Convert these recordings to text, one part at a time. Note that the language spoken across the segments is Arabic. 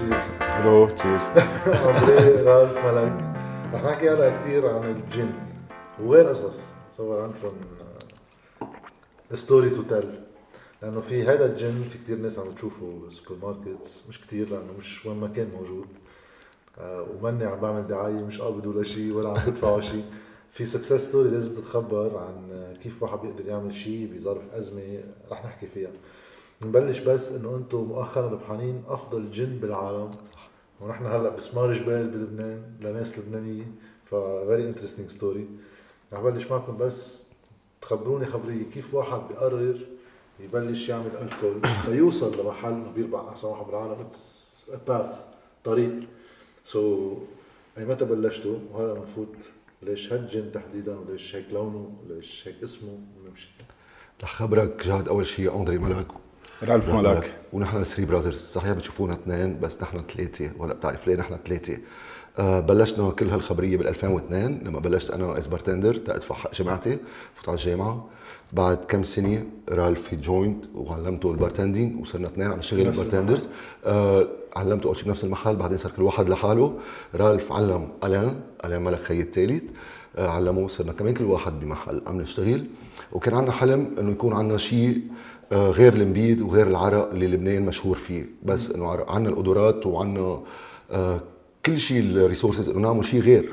cheers ألو cheers عمري رالف ملك رح نحكي هلا كثير عن ال gin. وغير قصص؟ صار عندكم story to tell لأنه في هذا ال gin في كثير ناس عم تشوفه بال supermarkets مش كثير لأنه مش وين ما كان موجود. آه وماني عم بعمل دعاية مش قابض ولا شيء ولا عم بدفع شيء في success story لازم تتخبر عن كيف واحد بيقدر يعمل شيء بظرف أزمة رح نحكي فيها. نبلش بس إنه أنتم مؤخرا ربحانين أفضل جن بالعالم. ونحن هلأ بسمار جبيل بلبنان لناس لبنانية. ف very interesting story رح بلش معكم بس تخبروني خبرية كيف واحد بيقرر يبلش يعمل ألكول ليوصل لمحل بيربح أحسن واحد بالعالم. it's a path طريق. so so, أي متى بلشتوا؟ وهلأ بنفوت ليش هالجن تحديدا؟ وليش هيك لونه؟ وليش هيك اسمه؟ ونمشي رح خبرك جاد أول شيء أندري ملك رألف ملك ونحن ال three brothers صحيح بتشوفونا اثنين بس نحن ثلاثة. ولا بتعرف ليه نحن ثلاثة؟ آه بلشنا كل هالخبرية بال 2002 لما بلشت أنا as bartender تادفع حق جامعتي فوت على الجامعة بعد كم سنة رألف joined وعلمته ال bartending وصرنا اثنين عم نشتغل ال bartenders آه علمته أول شيء بنفس المحل بعدين صار كل واحد لحاله. رألف علم الان الان ملك خي الثالث آه علمه صرنا كمان كل واحد بمحل. عم نشتغل. وكان عندنا حلم إنه يكون عندنا شيء آه غير النبيد وغير العرق اللي لبنان مشهور فيه. بس إنه عندنا القدرات وعندنا آه كل شيء ال resources إنه نعمل شيء غير.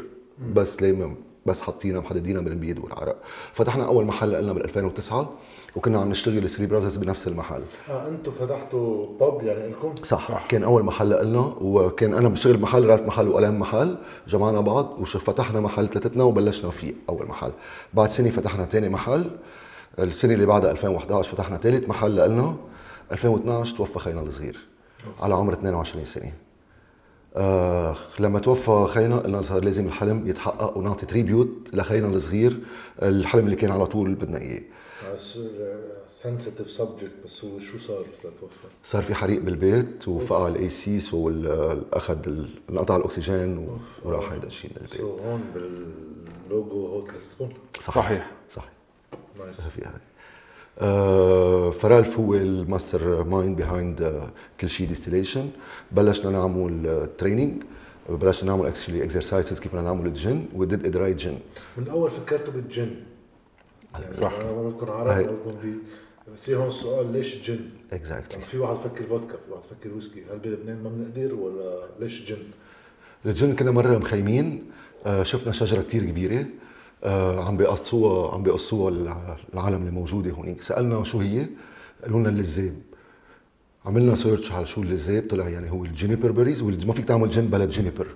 بس ليه بس حاطينها محددينها بالنبيد والعرق. فتحنا أول محل لنا بال 2009 وكنا عم نشتغل ال three brothers بنفس المحل. آه أنتم فتحتوا باب يعني لكم صح, صح كان أول محل لنا وكان أنا بشتغل محل رالف محل والان محل جمعنا بعض وفتحنا محل ثلاثتنا وبلشنا فيه أول محل. بعد سنة فتحنا ثاني محل. السنة اللي بعدها 2011 فتحنا ثالث محل لنا 2012 توفى خينا الصغير. على عمر 22 سنة. آه لما توفى خينا قلنا صار لازم الحلم يتحقق ونعطي tribute لخينا الصغير الحلم اللي كان على طول بدنا إياه. sensitive subject بس هو شو صار لتوفى؟ صار في حريق بالبيت وفقع ال ACs واخذ انقطع الأكسجين وراح هيدا الشيء من البيت. so هون باللوجو هو صحيح. صحيح. nice فرالف هو ال mastermind behind كل شيء distillation بلشنا نعمل training بلشنا نعمل actually exercises كيف بدنا نعمل الجن. و did it right جن من الأول فكرتوا بالجن. يعني صح. أنا ما بدكم عرق بدكم بي بصير هون السؤال ليش الجن؟ exactly يعني في واحد فكر فودكا في واحد فكر ويسكي هل بلبنان ما بنقدر ولا ليش الجن؟ الجن كنا مرة مخيمين. آه شفنا شجرة كتير كبيرة. آه عم بيقصوها عم بيقصوها الع- العالم اللي موجوده هونيك. سألنا شو هي؟ قالوا لنا اللزاب عملنا search على شو اللزاب طلع يعني هو ال juniper berries وما فيك تعمل جن بلا juniper.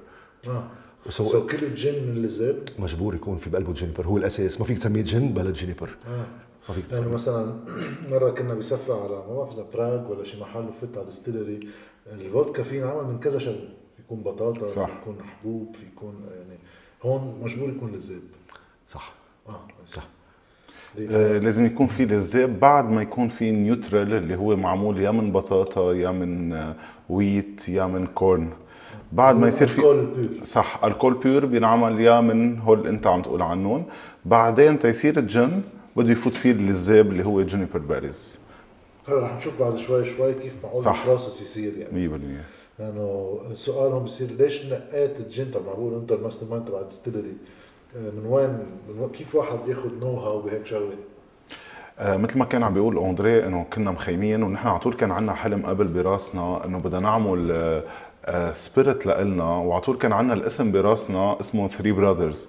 آه. so so كل الجن من اللزاب مجبور يكون في بقلبه juniper. هو الأساس. ما فيك تسميه جن بلا juniper. آه. ما فيك يعني تسميه. مثلا مرة كنا بسفرة على ما بعرف إذا براغ ولا شي محل وفت على distillery الفودكا في ينعمل من كذا شغله في يكون بطاطا صح. في يكون حبوب في يكون يعني هون مجبور يكون لزاب صح. آه صح. آه، لازم يكون في لزاب بعد ما يكون في neutral اللي هو معمول يا من بطاطا يا من آه، wheat يا من corn بعد ما يصير في صح الكول pure بينعمل يا من هول اللي انت عم تقول عنهم. بعدين تيصير الجن بده يفوت فيه اللزاب اللي هو juniper berries هلا رح نشوف بعد شوي شوي كيف معقول. ال process يصير يعني. 100% لأنه السؤال هون بصير ليش نقيت الجن؟ تبع معقول انت ال mastermind تبع ال distillery من وين من وين كيف واحد بياخذ know-how بهيك شغلة؟ آه، مثل ما كان عم بيقول أندري إنه كنا مخيمين ونحن على طول كان عندنا حلم قبل براسنا إنه بدنا نعمل spirit لإلنا وعلى طول كان عندنا الاسم براسنا اسمه three brothers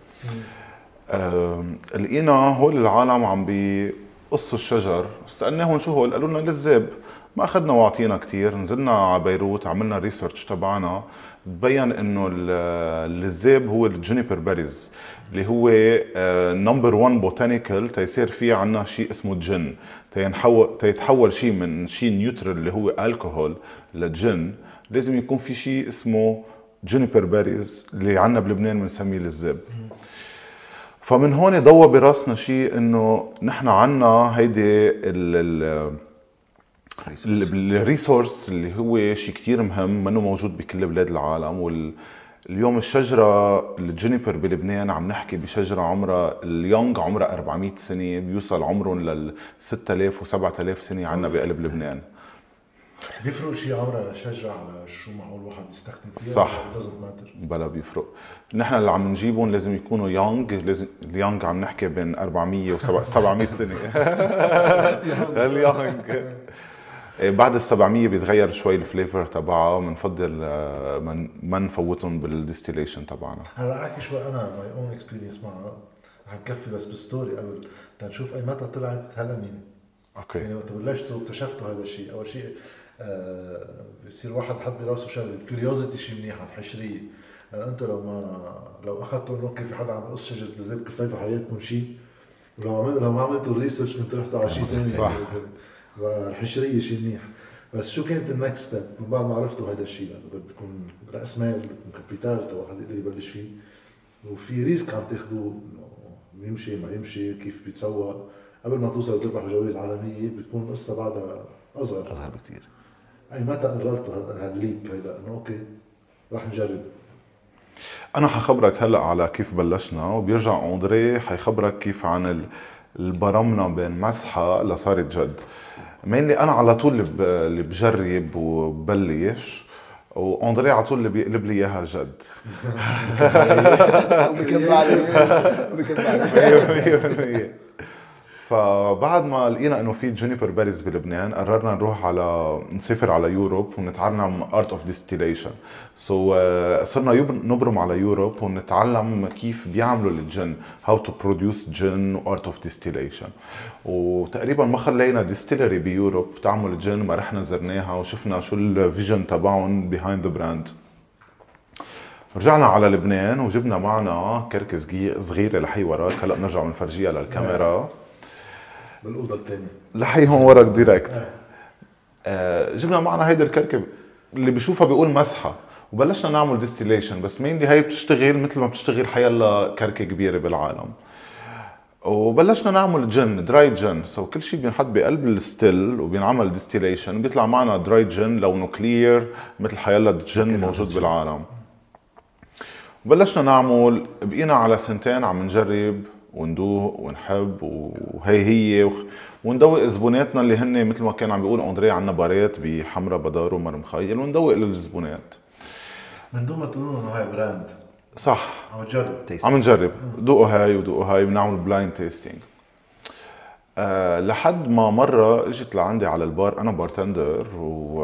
لقينا هول العالم عم بيقصوا الشجر سالناهم شو هول قالوا لنا لزاب ما أخذنا واعطينا كثير نزلنا على بيروت عملنا research تبعنا تبين إنه ال- اللزاب هو ال juniper berries اللي هو number 1 botanical تيصير فيه عنا شيء اسمه الجن تينحول تيتحول شيء من شيء neutral اللي هو الكحول لجن. لازم يكون في شيء اسمه juniper berries اللي عنا بلبنان بنسميه لزاب فمن هون ضوى براسنا شيء إنه نحن عنا هيدي ال ال ال- ال resource اللي هو شيء كتير مهم منه موجود بكل بلاد العالم وال اليوم الشجرة ال juniper بلبنان عم نحكي بشجرة عمرها ال young عمرها 400 سنة بيوصل عمرهم لل 6000 و 7000 سنة عنا بقلب لبنان. بيفرق شيء عمر الشجرة على شو معقول واحد يستخدم فيها؟ صح. بلا بيفرق. نحن اللي عم نجيبهم لازم يكونوا young لازم ال young عم نحكي بين 400 و 700 سنة. ال young. بعد ال 700 بيتغير شوي ال flavor تبعها بنفضل آه، ما- نفوتهم بال distillation تبعنا. هلا احكي شوي أنا my own experience معها رح نكفي بس بال story قبل. تنشوف أي متى طلعت هال I mean okay. يعني وقت بلشتوا اكتشفتوا هذا الشيء. أول شيء آه بصير واحد حط براسه شغله ال curiosity شيء منيحه الحشريه يعني انت لو ما لو أخذتوا إنه في حدا عم بقص شجره اللزاب كفيتوا حياتكم شيء. ولو لو ما عملتوا ال research كنت رحتوا على شيء ثاني صح. الحشريه شيء منيح. بس شو كانت ال next step من بعد ما عرفتوا هذا الشيء لأنه بدكم رأس مال بدكم capital تا واحد يقدر يبلش فيه. وفي risk عم تاخذوه إنه يمشي ما يمشي كيف بيتسوق. قبل ما توصل تربحوا جوائز عالمية بتكون القصة بعدها أصغر. أصغر بكثير أي متى قررتوا هال- هال leap هيدا إنه أوكي رح نجرب. أنا حخبرك هلأ على كيف بلشنا وبيرجع أندري حيخبرك كيف عن ال- البرمنا بين مزحة لصارت جد. mainly أنا على طول اللي بجرب وببلش وأندري على طول اللي بيقلب لي إياها جد. وبكب عليه وبكب عليه 100% فبعد ما لقينا إنه في juniper berries بلبنان قررنا نروح على نسافر على Europe ونتعلم art of distillation so صرنا نبرم على Europe ونتعلم كيف بيعملوا الجن how to produce gin و art of distillation وتقريبا ما خلينا distillery ب Europe تعمل جن ما رحنا زرناها وشفنا شو ال vision تبعهم behind the brand رجعنا على لبنان وجبنا معنا صغي- صغيره لحي وراك. هلأ بنرجع بنفرجيها للكاميرا. بالأوضة الثانية. لحي هون وراك direct آه جبنا معنا هيدي الكركه اللي بشوفها بيقول مزحة. وبلشنا نعمل distillation بس mainly هي بتشتغل مثل ما بتشتغل حيلا كركة كبيرة بالعالم. وبلشنا نعمل جن dry gin so كل شيء بينحط بقلب ال still وبينعمل distillation بيطلع معنا dry gin لونه clear مثل حيلا جن موجود بالعالم. بلشنا نعمل بقينا على سنتين عم نجرب وندوق ونحب وهي هي. وخ- وندوق زبوناتنا اللي هن مثل ما كان عم بيقول أندري عنا بارات بحمرة بدارو ومار مخايل وندوق للزبونات من دون ما تقولوا إنه هاي brand. صح. عم test عم نجرب. دوقوا هاي ودوقوا هاي بنعمل blind tasting أه لحد ما مرة إجت لعندي على البار أنا bartender و...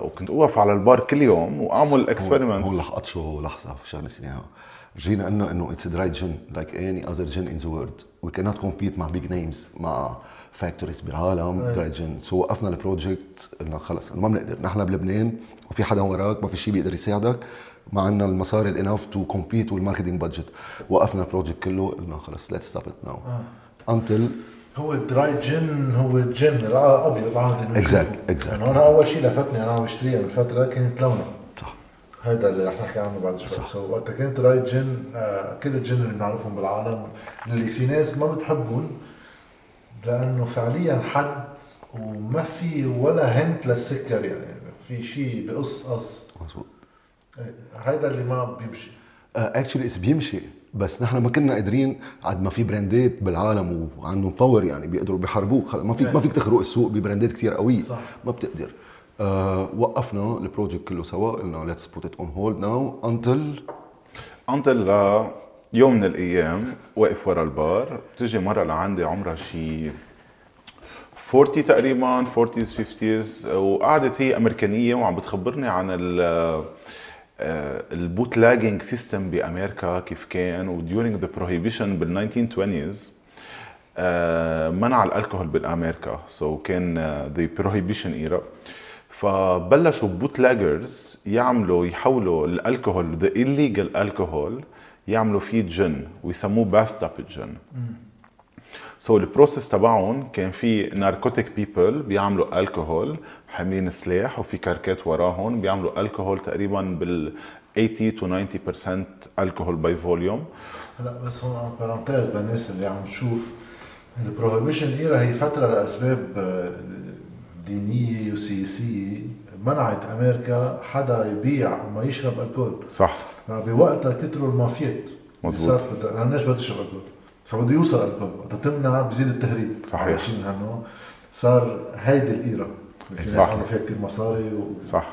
وكنت أوقف على البار كل يوم وأعمل experiments هون رح اقطشه لحظة في شغله نسيناها جينا قلنا إنه اتس دراي جن لايك اني اذر جن ان ذا وورلد وي كانوت كومبيت مع big names مع factories بالعالم dry gin so وقفنا ال project قلنا خلص ما بنقدر نحن بلبنان وفي حدا وراك ما في شيء بيقدر يساعدك. ما عندنا المصاري ال enough to compete وال marketing budget وقفنا ال project كله قلنا خلص let's stop it now until هو ال dry gin هو الجن الابيض العادي exact. يعني أنا أول شيء لفتني أنا عم بشتريها من فتره كانت لونها. صح هذا اللي رح نحكي عنه بعد شوي. so وقتها كانت dry gin آه كل الجن اللي بنعرفهم بالعالم اللي في ناس ما بتحبهم لأنه فعليا حد وما في ولا hint للسكر يعني. في شيء بقص قص. مزبوط إيه، هيدا اللي ما بيمشي. actually it's بيمشي. بس نحن ما كنا قادرين عد ما في براندات بالعالم وعندهم power يعني بيقدروا بيحاربوك. ما فيك ما فيك تخرق السوق ببراندات كثير قوية. صح. ما بتقدر. آه وقفنا ال project كله so قلنا let's put it on hold now until until يوم من الأيام واقف ورا البار. بتجي مرة لعندي عمرها شي 40 تقريبا 40s 50s وقعدت هي أمريكانية وعم بتخبرني عن ال ال bootlegging system بأمريكا كيف كان. و during the prohibition بال 1920s آه، منع الكحول بامريكا so so كان the prohibition era فبلشوا bootleggers يعملوا يحولوا الالكحول the illegal alcohol يعملوا فيه جن ويسموه bathtub gin so ال process تبعهم كان في narcotic people بيعملوا الكحول حاملين سلاح وفي كاركات وراهم بيعملوا الكحول تقريبا بال 80 to 90% alcohol by volume هلا بس هون عم parentheses للناس اللي عم تشوف. ال prohibition era هي فترة لأسباب آه، دينية وسياسية منعت أمريكا حدا يبيع وما يشرب ألكول. صح. بوقتها كتروا المافيات. مزبوط. صارت بدها الناس بدها تشرب ألكول. فبده يوصل ألكول. وقتها تمنع بزيد التهريب. صحيح. شيء من هالنوع. صار هيدي ال era. في ناس. عملوا فيها كثير مصاري و... صح.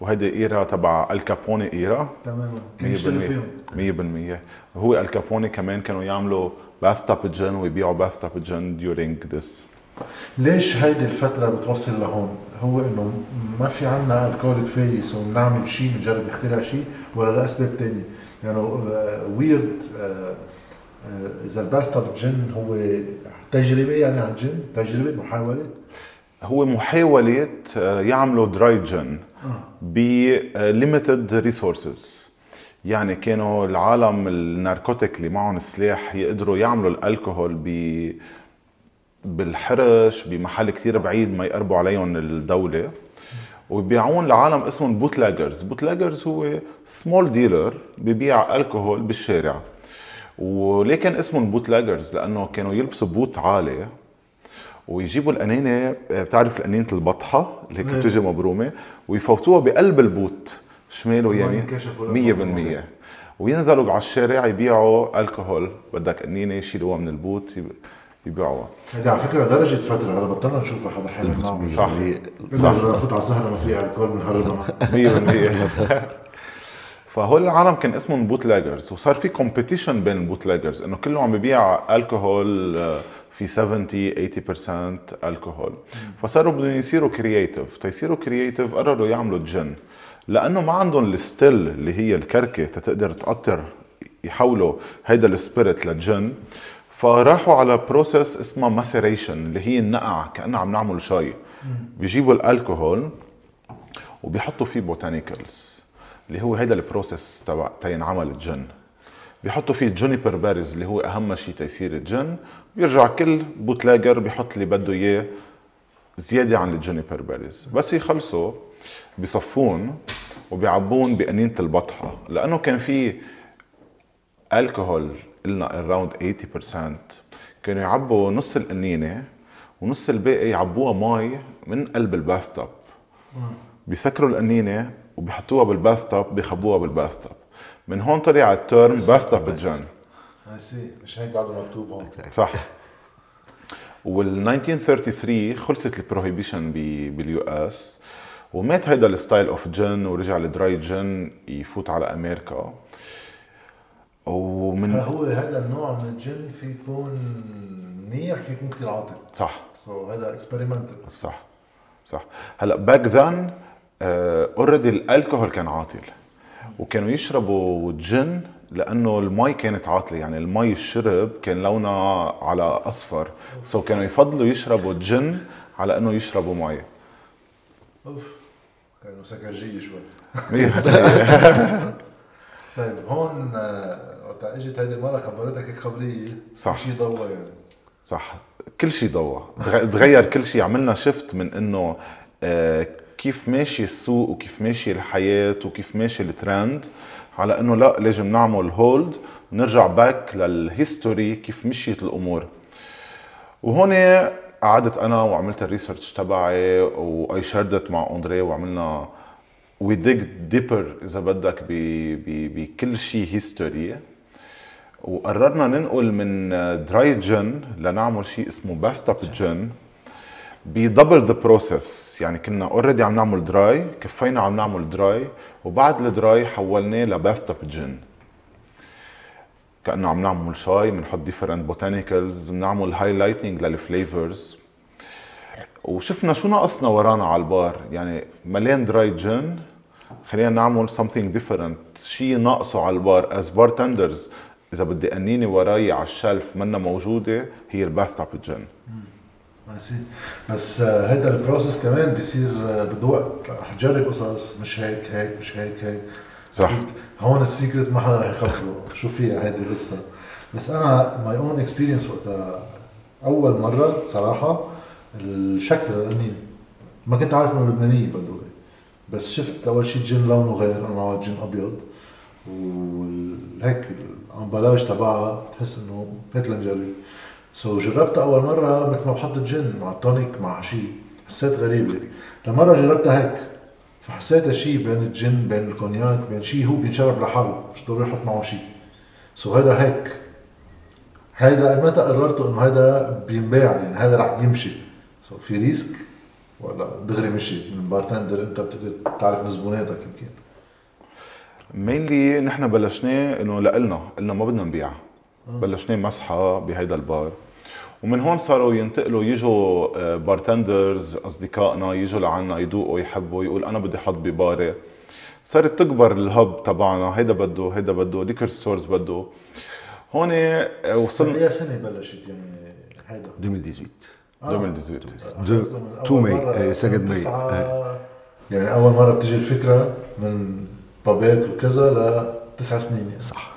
وهيدي era تبع الكابوني era؟ تماما. كان يشتغل فيهم. 100% هو الكابوني كمان كانوا يعملوا bathtub gin ويبيعوا bathtub gin during this ليش هيدي الفترة بتوصل لهون؟ هو إنه ما في عنا الكول كفاية so بنعمل شيء بنجرب نخترع شيء ولا لاسباب ثانية؟ يعني ويرد إذا ال bathtub gin هو تجربة يعني عن جن، تجربة محاولة هو محاولة آه، يعملوا dry gin ب limited resources يعني كانوا العالم ال narcotic اللي معهم سلاح يقدروا يعملوا الألكوهول ب بالحرش بمحل كتير بعيد ما يقربوا عليهم الدولة. وبيبيعون لعالم اسمهم bootleggers bootleggers هو small dealer ببيع الكوهول بالشارع. ولكن اسمهم bootleggers لأنه كانوا يلبسوا boot عالي. ويجيبوا القنينه بتعرف القنينه البطحة اللي هيك. بتجي مبرومة؟ ويفوتوها بقلب ال boot شمال ويمين ينكشفوا 100% وينزلوا على الشارع يبيعوا الكحول بدك قنينه يشيلوها من ال boot يب- يبيعوها. هذه على فكرة درجت فترة هلا بطلنا نشوفها حدا حامل معه صح. اذا نفوت على سهرة ما فيها ألكول بنهربها 100% فهول العالم كان اسمهم bootleggers وصار في competition بين ال bootleggers إنه كله عم ببيع الكحول آه، في 70 80% الكحول فصاروا بدهم يصيروا creative تيصيروا creative قرروا يعملوا جن لأنه ما عندهم ال still اللي هي الكركة تقدر تقطر يحولوا هيدا ال spirit لجن. فراحوا على process اسمها maceration اللي هي النقع كأنه عم نعمل شاي. بيجيبوا الألكوهول وبيحطوا فيه botanicals اللي هو هيدا ال process تبع تينعمل الجن. بيحطوا فيه juniper berries اللي هو أهم شيء تيصير الجن. بيرجع كل bootlegger بيحط اللي بده إياه زيادة عن ال juniper berries بس يخلصوا بصفون وبيعبون بقنينة البطحة. لأنه كان في الكحول قلنا around 80% كانوا يعبوا نص القنينة ونص الباقي يعبوها مي من قلب ال bathtub بيسكروا القنينة وبيحطوها بال bathtub بيخبوها بال bathtub من هون طلع ال term bathtub gin سي مش هيك بعده مكتوب هون. صح. وال 1933 خلصت ال prohibition بال US. ومات هيدا ال style of gin ورجع ال dry gin يفوت على أمريكا. ومن هو هذا النوع من الجن في يكون منيح في يكون كثير عاطل. صح. so هذا experimental صح. صح. هلا back then already ال alcohol كان عاطل. وكانوا يشربوا جن لأنه المي كانت عاطلة. يعني المي الشرب كان لونها على أصفر. so كانوا يفضلوا يشربوا الجن على إنه يشربوا مي. أوف. كانوا سكرجية شوي. 100% طيب هون آه، وقت اجت هيدي المرة خبرتك هيك خبريه صح. شيء ضوى يعني. صح. كل شيء ضوى تغ- تغير كل شيء عملنا شفت من إنه آه، كيف ماشي السوق وكيف ماشي الحياة وكيف ماشي الترند على إنه لا لازم نعمل hold ونرجع back لل history كيف مشيت الأمور. وهون قعدت أنا وعملت ال research تبعي و I shared it مع أندري وعملنا we dig deeper إذا بدك بكل شيء history وقررنا ننقل من dry gin لنعمل شيء اسمه bathtub gin ب double the process يعني كنا already عم نعمل dry كفينا عم نعمل dry وبعد ال dry حولناه ل bathtub gin كأنه عم نعمل شاي بنحط different botanicals بنعمل highlighting لل flavors وشفنا شو ناقصنا ورانا على البار. يعني مليان dry gin خلينا نعمل something different. شيء ناقصه على البار as bartenders. إذا بدي قنينه وراي على ال shelf منا موجودة هي ال bathtub gin ماشي بس آه، هيدا ال process كمان بيصير آه، بده وقت. رح تجرب قصص مش هيك هيك مش هيك هيك. صح. هون ال secret ما حدا رح يخبره. شو فيها هيدي لسه بس أنا my own experience وقتها أول مرة صراحة الشكل القنين ما كنت عارف إنه لبنانية بدو بس شفت أول شيء الجن لونه غير أنا جن أبيض. وهيك ال emballage تبعها بتحس إنه هات لنجرب so جربتها أول مرة مثل ما بحط الجن مع ال tonic مع شيء حسيت غريبه لمرة جربتها هيك فحسيتها شيء بين الجن بين الكونياك بين شيء هو بينشرب لحاله مش ضروري يحط معه شيء so هذا هيك. هيدا متى قررت إنه هذا بينباع؟ يعني هذا رح يمشي. so في risk ولا دغري مشي من bartender أنت بتقدر تعرف من زبوناتك يمكن. mainly نحن بلشناه إنه لإلنا قلنا ما بدنا نبيع. بلشناه مزحة بهيدا البار. ومن هون صاروا ينتقلوا يجوا bartenders أصدقائنا يجوا لعنا يذوقوا يحبوا يقول أنا بدي أحط بباري صارت تكبر ال hub تبعنا هيدا بده هيدا بده liquor stores بده. هون وصلنا اي سنة بلشت يعني هيدا. 2018 2018 2 May second May يعني أول مرة بتجي الفكرة من بابات وكذا لتسع سنين يعني. صح.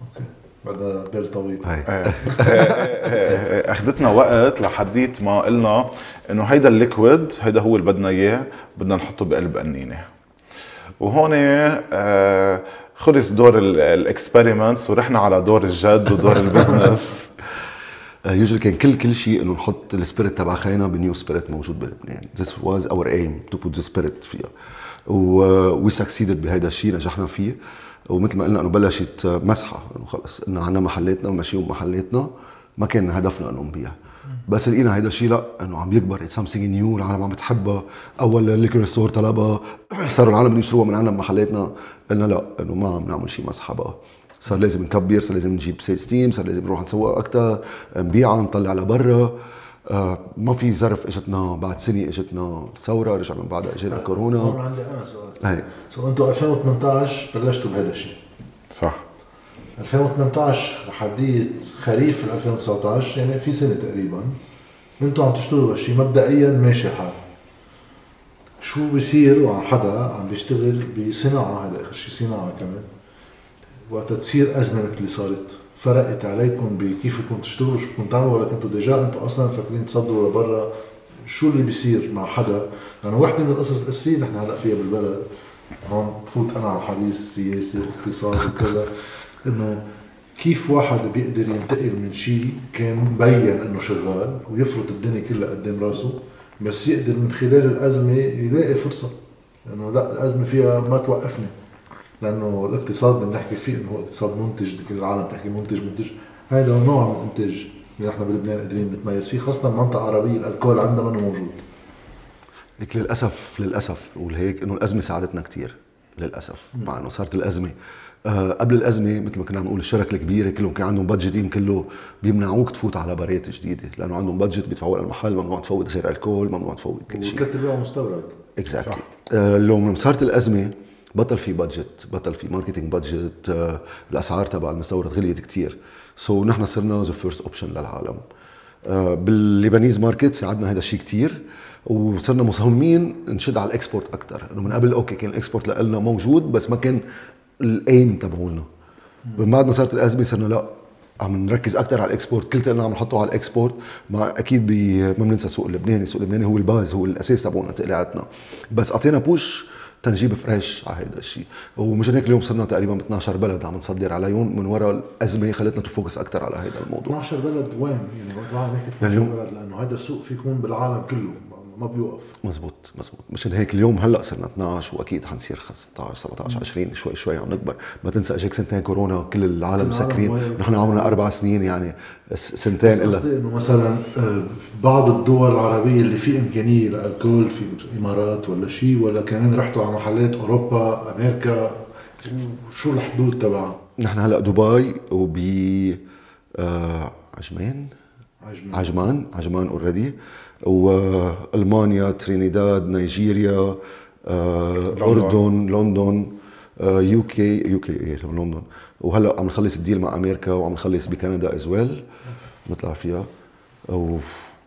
أوكي. بعدها بال طويل. هاي. أخذتنا وقت لحديت ما قلنا إنه هيدا ال liquid هيدا هو اللي بدنا إياه بدنا نحطه بقلب قنينه وهون آه، خلص دور ال experiments ورحنا على دور الجد ودور ال business usually كان كل كل شيء إنه نحط ال spirit تبع خينا ب new spirit موجود بلبنان This was our aim to put the spirit فيها. we succeeded بهيدا الشيء نجحنا فيه. ومثل ما قلنا إنه بلشت مزحة إنه خلص إنه عندنا محلاتنا وماشيين بمحلاتنا ما كان هدفنا إنه نبيع. بس لقينا هيدا الشيء لا إنه عم يكبر. it's something new العالم عم بتحبها أول liquor store طلبها صاروا العالم يشتروها من عندنا بمحلاتنا قلنا لا إنه ما عم نعمل شيء مزحة بقى. صار لازم نكبر صار لازم نجيب sales team صار لازم نروح نسوق أكثر نبيعها نطلع لبرا. ما في ظرف اجتنا بعد سنة اجتنا ثورة رجع من بعدها اجينا هون كورونا. عندي أنا سؤال. هي. so أنتم 2018 بلشتوا بهذا الشيء؟ صح. 2018 لحديت خريف 2019 يعني في سنة تقريبا أنتم عم تشتغلوا هالشيء مبدئيا ماشي حال شو بصير وعن حدا عم بيشتغل بصناعة هذا آخر شيء صناعة كمان وقتها تصير أزمة مثل اللي صارت؟ فرقت عليكم بكيف بدكم تشتغلوا شو بدكم تعملوا ولا كنتوا ديجا أنتم أصلا فاكرين تصدروا لبرا؟ شو اللي بيصير مع حدا؟ لأنه وحدة من القصص الأساسية نحن هلأ فيها بالبلد. هون بفوت أنا على الحديث سياسي واقتصاد وكذا. إنه كيف واحد بيقدر ينتقل من شيء كان مبين إنه شغال ويفرط الدنيا كلها قدام راسه بس يقدر من خلال الأزمة يلاقي فرصة. انه لأ الأزمة فيها ما توقفني. لأنه الاقتصاد بدنا نحكي فيه إنه هو اقتصاد منتج كل العالم تحكي منتج منتج. هذا نوع من الإنتاج اللي نحن بلبنان قادرين نتميز فيه خاصة بمنطقه عربيه الكول عندها منه موجود. هيك للأسف للأسف ولهيك إنه الأزمة ساعدتنا كثير للأسف مع إنه صارت الأزمة. آه قبل الأزمة مثل ما كنا عم نقول الشركة الكبيرة كلهم كان عندهم budget كله بيمنعوك تفوت على بارات جديدة لأنه عندهم budget بيدفعوا للمحل ممنوع تفوت غير ألكول ممنوع تفوت كل شيء. وثلاث ارباع مستورد exactly آه لو من صارت الأزمة بطل في budget بطل في marketing budget آه الأسعار تبع المستورد غليت كثير so, نحن صرنا the first option للعالم. آه بال Lebanese market ساعدنا هذا الشيء كثير وصرنا مصممين نشد على ال export أكثر إنه من قبل okay كان ال export لنا موجود بس ما كان ال aim تبعولنا. من بعد ما صارت الأزمة صرنا لا عم نركز أكثر على ال export. كل تقلنا عم نحطه على ال export مع أكيد بي ما بننسى السوق اللبناني. السوق اللبناني هو ال base هو الأساس تبعنا تقليعتنا بس أعطينا push تنجيب فريش على هذا الشيء. ومشان هيك اليوم صرنا تقريبا ب 12 بلد عم نصدر عليهم من وراء الأزمة خلتنا ت focus أكثر على هذا الموضوع. 12 بلد وين؟ يعني وقت العالم 12 اليوم- بلد لأنه هذا السوق في يكون بالعالم كله. ما بيوقف. مزبوط مزبوط. مشان هيك اليوم هلأ صرنا 12 وأكيد حنصير 16 17 20 شوي شوي عم نكبر. ما تنسى اجاك سنتين كورونا كل العالم مسكرين. نحن عمرنا أربع سنين يعني سنتين إلا. قصدي إنه مثلا آه، بعض الدول العربية اللي في إمكانية للكول في الإمارات ولا شيء ولا كمان رحتوا على محلات أوروبا أمريكا شو الحدود تبعها؟ نحن هلأ دبي وب آه عجمان؟ عجمان. عجمان عجمان already وألمانيا ترينيداد نيجيريا آه لندن. أردن لندن UK UK لندن. وهلأ عم نخلص ال deal مع أمريكا وعم نخلص بكندا as well نطلع فيها. و-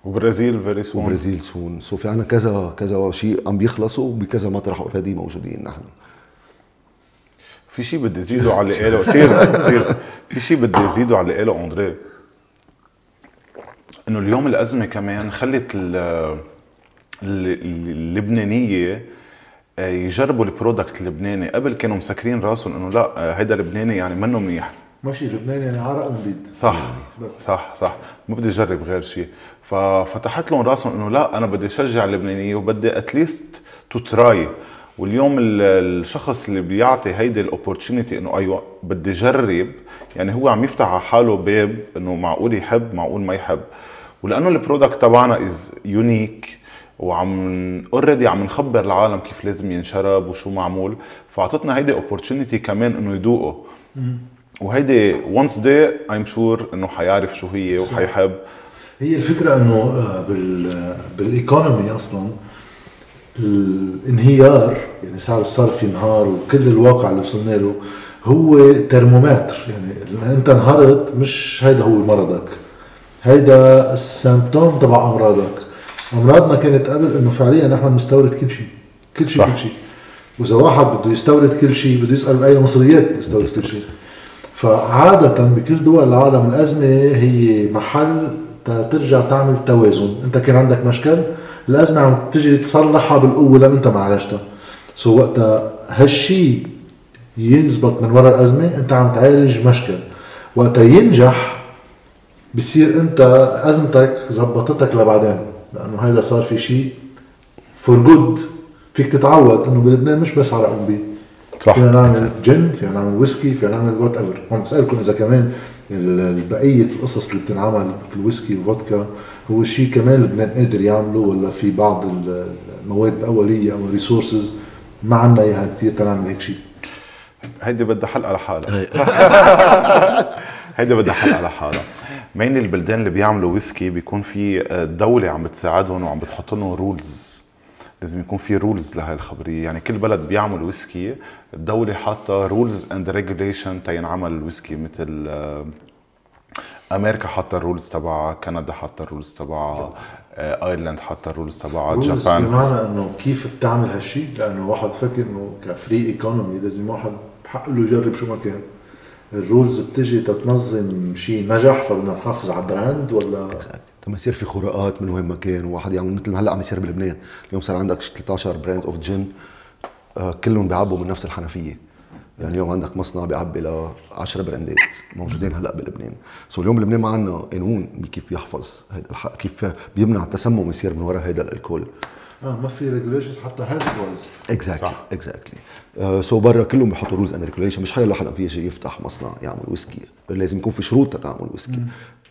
وبرازيل very soon وبرازيل soon so في عنا كذا كذا شيء عم بيخلصوا بكذا مطرح already موجودين نحن. في شيء بدي زيده على اللي قاله في شيء بدي زيده على اللي قاله اندريه إنه اليوم الأزمة كمان خلت ال- ال- اللبنانية آه، يجربوا البرودكت اللبناني. قبل كانوا مسكرين راسهم إنه لا آه، هيدا لبناني يعني منه منيح. ماشي لبنان يعني عرق وبيض صح بس. صح صح. ما بدي أجرب غير شيء ففتحت لهم راسهم إنه لا أنا بدي أشجع اللبنانية وبدي اتليست to try واليوم ال- الشخص اللي بيعطي هيدي ال opportunity إنه أيوه بدي أجرب. يعني هو عم يفتح على حاله باب إنه معقول يحب معقول ما يحب. ولأنه ال product تبعنا is unique وعم already عم نخبر العالم كيف لازم ينشرب وشو معمول. فأعطتنا هيدي opportunity كمان إنه يذوقوا وهيدي once they I'm sure إنه حيعرف شو هي وحيحب. هي الفكرة إنه آه، بال بالايكونومي أصلا الانهيار يعني سعر الصرف ينهار وكل الواقع اللي وصلنا له هو ترمومتر. يعني أنت انهارت مش هيدا هو مرضك. هيدا السيمبتوم تبع أمراضك. امراضنا كانت قبل إنه فعليا نحن بنستورد كل شيء. كل شيء كل شيء. وإذا واحد بده يستورد كل شيء بده يسأل بأي مصريات يستورد كل شيء. فعادة بكل دول العالم الأزمة هي محل ترجع تعمل توازن. أنت كان عندك مشكل الأزمة عم تجي تصلحها بالقوة لأن أنت ما عالجتها. سو وقتها هالشي ينزبط من وراء الأزمة أنت عم تعالج مشكل. وقتها ينجح بصير أنت أزمتك زبطتك لبعدين لأنه هذا صار في شيء فور جود فيك تتعود إنه بلبنان مش بس على قنبي صح. فينا نعمل gin فينا نعمل whisky فينا نعمل whatever عم بسألكم إذا كمان بقية القصص اللي بتنعمل ال whisky وال vodka هو شيء كمان لبنان قادر يعمله ولا في بعض المواد الأولية أو ال resources ما عندنا إياها كثير تنعمل هيك شيء هيدي بدها حلقة لحالها. هيدي بدها حلقة لحالها. مين البلدان اللي بيعملوا whisky بيكون في دولة عم بتساعدهم وعم بتحط لهم rules لازم يكون في rules لهي الخبرية. يعني كل بلد بيعمل whisky الدولة حاطة rules and regulation تينعمل ال whisky مثل آه، أمريكا حاطة ال rules تبعها كندا حاطة ال rules تبعها Ireland حاطة ال rules تبعها Japan بمعنى إنه كيف بتعمل هالشيء لأنه واحد فكر إنه ك free economy لازم واحد بحق له يجرب شو ما كان. ال rules بتجي تتنظم شيء نجح فبدنا نحافظ على ال brand ولا؟ ما يصير في خروقات من وين ما كان. وواحد يعمل مثل ما هلأ عم يصير بلبنان. اليوم صار عندك 13 brand of gin كلهم بيعبوا من نفس الحنفية. يعني اليوم عندك مصنع بيعبي ل 10 brandات موجودين هلأ بلبنان. so اليوم بلبنان ما عندنا قانون كيف يحفظ هذا الحق كيف بيمنع التسمم يصير من وراء هذا الألكول. آه ما في regulations حتى health wise exactly exactly so برا كلهم بيحطوا rules and regulation مش حيلا حدا في يجي يفتح مصنع يعمل whisky لازم يكون في شروط تتعمل whisky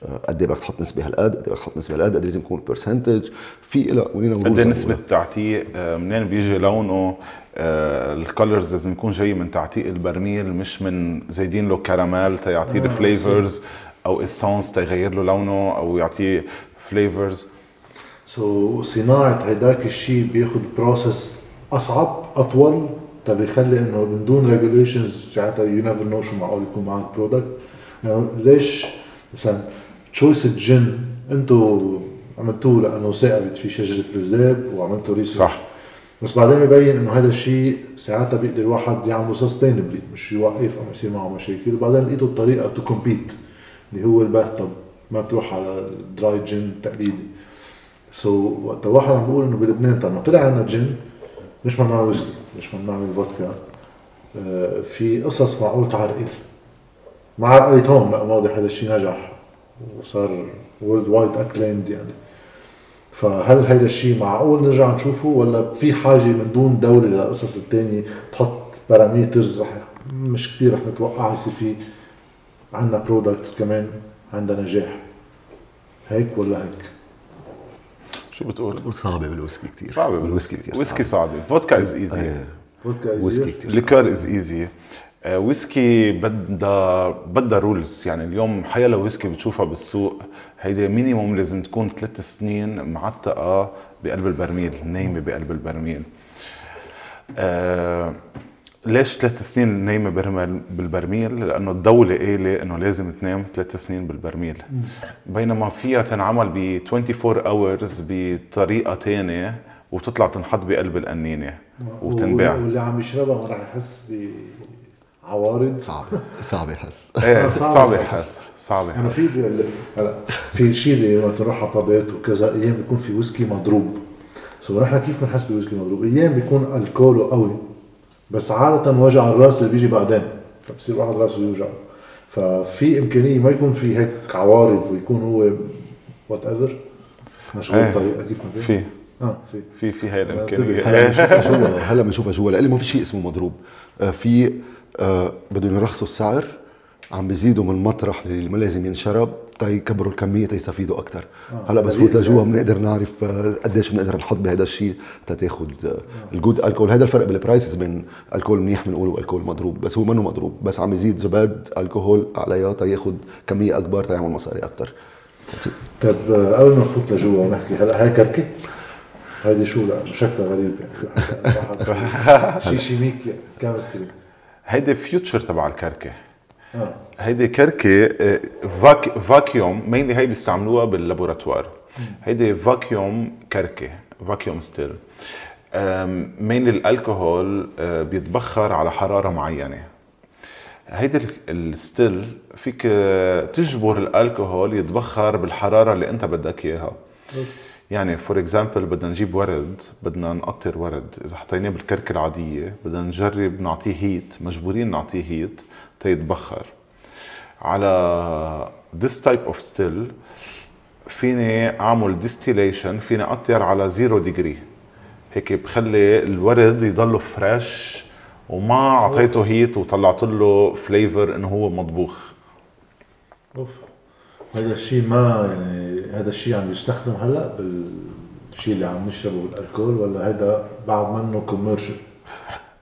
آه، قد إيه بدك تحط نسبة هالقد؟ قد إيه بدك تحط نسبة هالقد قد إيه لازم يكون percentage في لا وين قد إيه نسبة تعتيق آه، منين بيجي لونه؟ آه، ال colors لازم يكون جاي من تعتيق البرميل مش من زايدين له كراميل تيعطيه آه ال flavors أو essence تيغير له لونه أو يعطيه flavors so, صناعة هيداك الشيء بياخذ process أصعب أطول. تبيخلي إنه من دون ريجوليشنز ساعتها يو نيفر نو شو معقول يكون معك برودكت يعني ليش؟ مثلا تشويس الجن أنتم عملتوه لأنه ثاقبت في شجرة الذاب وعملتوا ريسيرش صح. بس بعدين ببين إنه هذا الشيء ساعتها بيقدر الواحد يعمله سستينبلي مش يوقف أو يصير معه مشاكل. وبعدين لقيتوا الطريقة تو كومبيت اللي هو الباث ما تروح على الدراي جن التقليدي سو so, وقت واحد عم بيقول إنه بلبنان طب ما طلع عندنا جن مش بدنا نعمل whisky مش بدنا نعمل vodka. آه في قصص معقول تعرقل. ما عرقلت هون لا واضح هذا الشيء نجح وصار worldwide acclaimed يعني. فهل هيدا الشيء معقول نرجع نشوفه ولا في حاجة من دون دولة للقصص الثانية تحط parameters رح مش كثير رح نتوقع يصير في عندنا products كمان عندها نجاح. هيك ولا هيك؟ شو بتقول؟ صعبة بال whisky كثير صعبة بال whisky. كثير whisky صعبة. vodka is easy vodka is easy liqueur is easy whisky بدها بدها rules يعني اليوم حيلا whisky بتشوفها بالسوق هيدي minimum لازم تكون ثلاث سنين معتقة بقلب البرميل نايمة بقلب البرميل. آه ليش ثلاث سنين نايمة بالبرميل؟ لأنه الدولة قايلة إنه لازم تنام ثلاث سنين بالبرميل. بينما فيها تنعمل ب 24 hours بطريقة ثانية وتطلع تنحط بقلب القنينه وتنباع واللي عم يشربها ما راح يحس بعوارض؟ صعب. صعب يحس. إيه صعب يحس. صعب يعني في هلا في شيء اللي وقت نروح على بابات وكذا أيام بيكون في ويسكي مضروب. so نحن كيف بنحس بويسكي مضروب؟ أيام بيكون الكحول قوي. بس عادة وجع الرأس اللي بيجي بعدين. فبصير واحد رأسه يوجع. ففي إمكانية ما يكون في هيك عوارض ويكون هو whatever مشغول إيه. طريقة كيف ما في. آه في. في في هاي الإمكانية. هلا بنشوفها جوا هلا بنشوفها جوا لإلي ما في شيء اسمه مضروب. آه في آه بدهم يرخصوا السعر عم بيزيدوا من المطرح اللي ما لازم ينشرب. تيكبروا الكمية تيستفيدوا أكثر آه، هلأ بس فوت لجوا يعني. بنقدر نعرف آه، قديش بنقدر نحط بهذا الشيء تتاخذ ال good alcohol. هذا الفرق بال prices بين الكول منيح بنقول والكول مضروب بس هو منه مضروب؟ بس عم يزيد زيادة الكحول عليها تياخذ كمية أكبر تيعمل مصاري أكثر طيب آه، قبل ما نفوت لجوا ونحكي هلأ هاي كركه هيدي شو؟ لا شكلها غريب يعني. واحد- شي chimique chemistry هيدي future تبع الكركه هيدي كركه vac vacuum mainly هي بيستعملوها بال laboratoire. هيدي vacuum كركه vacuum still mainly ال alcohol آه، بيتبخر على حرارة معينة. هيدي ال- ال still فيك تجبر الألكوهول يتبخر بالحرارة اللي انت بدك إياها. يعني for example بدنا نجيب ورد بدنا نقطر ورد. إذا حطيناه بالكركه العادية بدنا نجرب نعطيه heat مجبورين نعطيه heat تيتبخر على this type of still فيني أعمل distillation فيني اقطر على zero degree هيك بخلي الورد يضله fresh وما أعطيته heat وطلعت له flavor إنه هو مطبوخ. أوف. هذا الشيء ما يعني هذا الشيء عم يستخدم هلأ بالشيء اللي عم نشربه بال alcool ولا هذا بعد منه commercial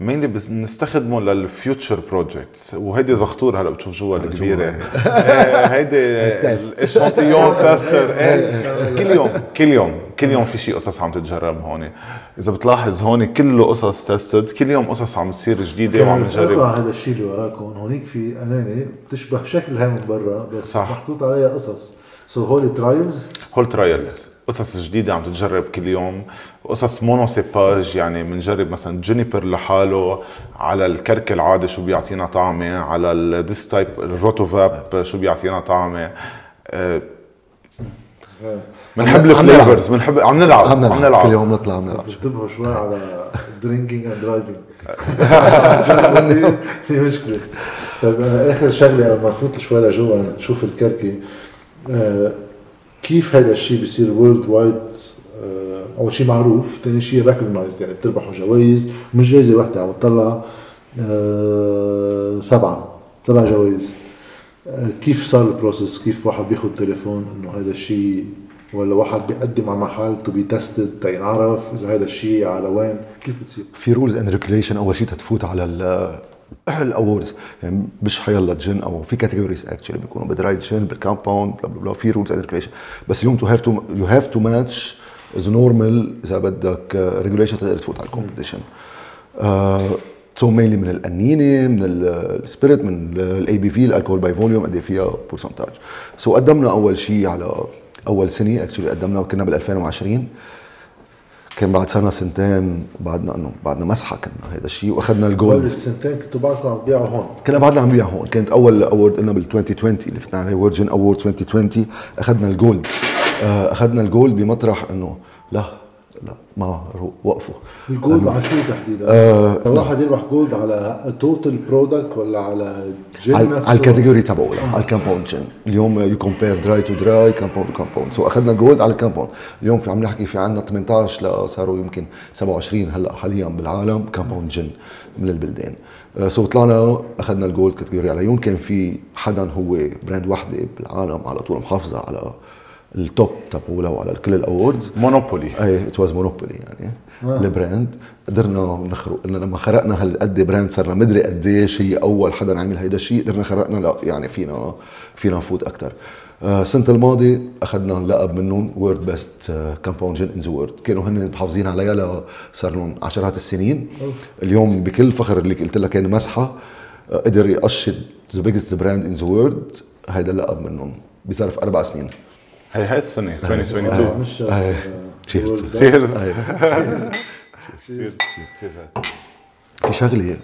مينلي بنستخدمه للفيوتشر بروجكتس وهيدي زغطور هلأ بتشوف جوا الكبيرة. إيه، هيدي الاشانتيون تاستر. إيه، كل يوم كل يوم كل يوم في شيء قصص عم تتجرب هون إذا بتلاحظ هون كله قصص تستد كل يوم قصص عم تصير جديدة وعم نجرب هذا الشيء اللي وراكم. هونيك في انانه بتشبه شكلها من برا بس صح. صح. محطوط عليها قصص. سو هول ترايلز هول ترايلز قصص جديدة عم تتجرب كل يوم. قصص مونوسيباج يعني بنجرب مثلا جونيبر لحاله على الكرك العادي شو بيعطينا طعمة على الديس تايب الروتوفاب شو بيعطينا طعمة. آه، بنحب نلعب. الفليفرز بنحب عم نلعب عم عم نلعب. كل نلعب يوم نطلع عم نلعب. انتبهوا شوي على درينكينج اند درايفنج في مشكلة. طيب آه، آخر شغلة قبل ما نفوت شوي لجوا نشوف الكركة. آه، كيف هذا الشيء بيصير worldwide أول شيء معروف ثاني شيء recognized يعني بتربحوا جوائز مش جائزة واحدة عم بتطلع آه، سبعة سبع جوائز. آه، كيف صار ال process كيف واحد بياخذ تليفون إنه هذا الشيء؟ ولا واحد بيقدم على محل to be tested تينعرف إذا هذا الشيء على وين؟ كيف بتصير؟ في rules and regulation أول شيء تتفوت على ال awards يعني مش حيلا جن أو في كاتيجوريز اكشلي بيكونوا بدراي جن بالكامباوند بلا بلا بلا في رولز اند ريجوليشن بس اليوم تو هاف تو يو هاف تو ماتش از نورمال إذا بدك ريجوليشن تقدر تفوت على الكومبيتيشن سو مينلي من القنينه من السبيريت من الاي بي في الالكول باي فوليوم قد إيه فيها برسنتاج سو قدمنا أول شيء على أول سنة اكشلي قدمنا كنا بال 2020 كان بعد سنة سنتين بعدنا إنه بعدنا مسحة كنا هذا الشيء وأخذنا قبل الجولد السنتين كنتوا بعدكم عم تبيعوا هون؟ كنا بعدنا عم نبيع هون. كانت أول award قلنا بال 2020 اللي فتنا عليه فيرجن award 2020 أخذنا ال gold آه، أخذنا ال gold بمطرح إنه لا ما وقفوا ال gold على شو تحديدا؟ آه، الواحد يربح gold على total product ولا على gin على؟ على ال category تبعه على ال compound gin اليوم you compare dry to dry compound to compound so أخذنا gold على ال compound اليوم في عم نحكي في عندنا 18 لا صاروا يمكن 27 هلأ حاليا بالعالم كامباوند جن من البلدان سو طلعنا أخذنا الجولد كاتيجوري على يوم كان في حدا هو براند وحده بالعالم على طول محافظة على التوب تبعولا وعلى كل الاووردز مونوبولي أي ات واز مونوبولي يعني. البراند قدرنا نخرق لما خرقنا هالقد براند صرنا مدري قديش هي أول حدا عمل هيدا الشيء. قدرنا خرقنا لا يعني فينا فينا نفوت أكثر السنة الماضية أخذنا لقب منهم وورد بيست compound gin in the world كانوا هن محافظين عليها صار لهم عشرات السنين. اليوم بكل فخر اللي قلت لك كان مسحة آه، قدر يقشط the biggest brand in the world هيدا اللقب منهم بظرف أربع سنين. هي هاي السنة آه، 2022 مش أي. Cheers. World Best. Cheers. Cheers cheers في شغلة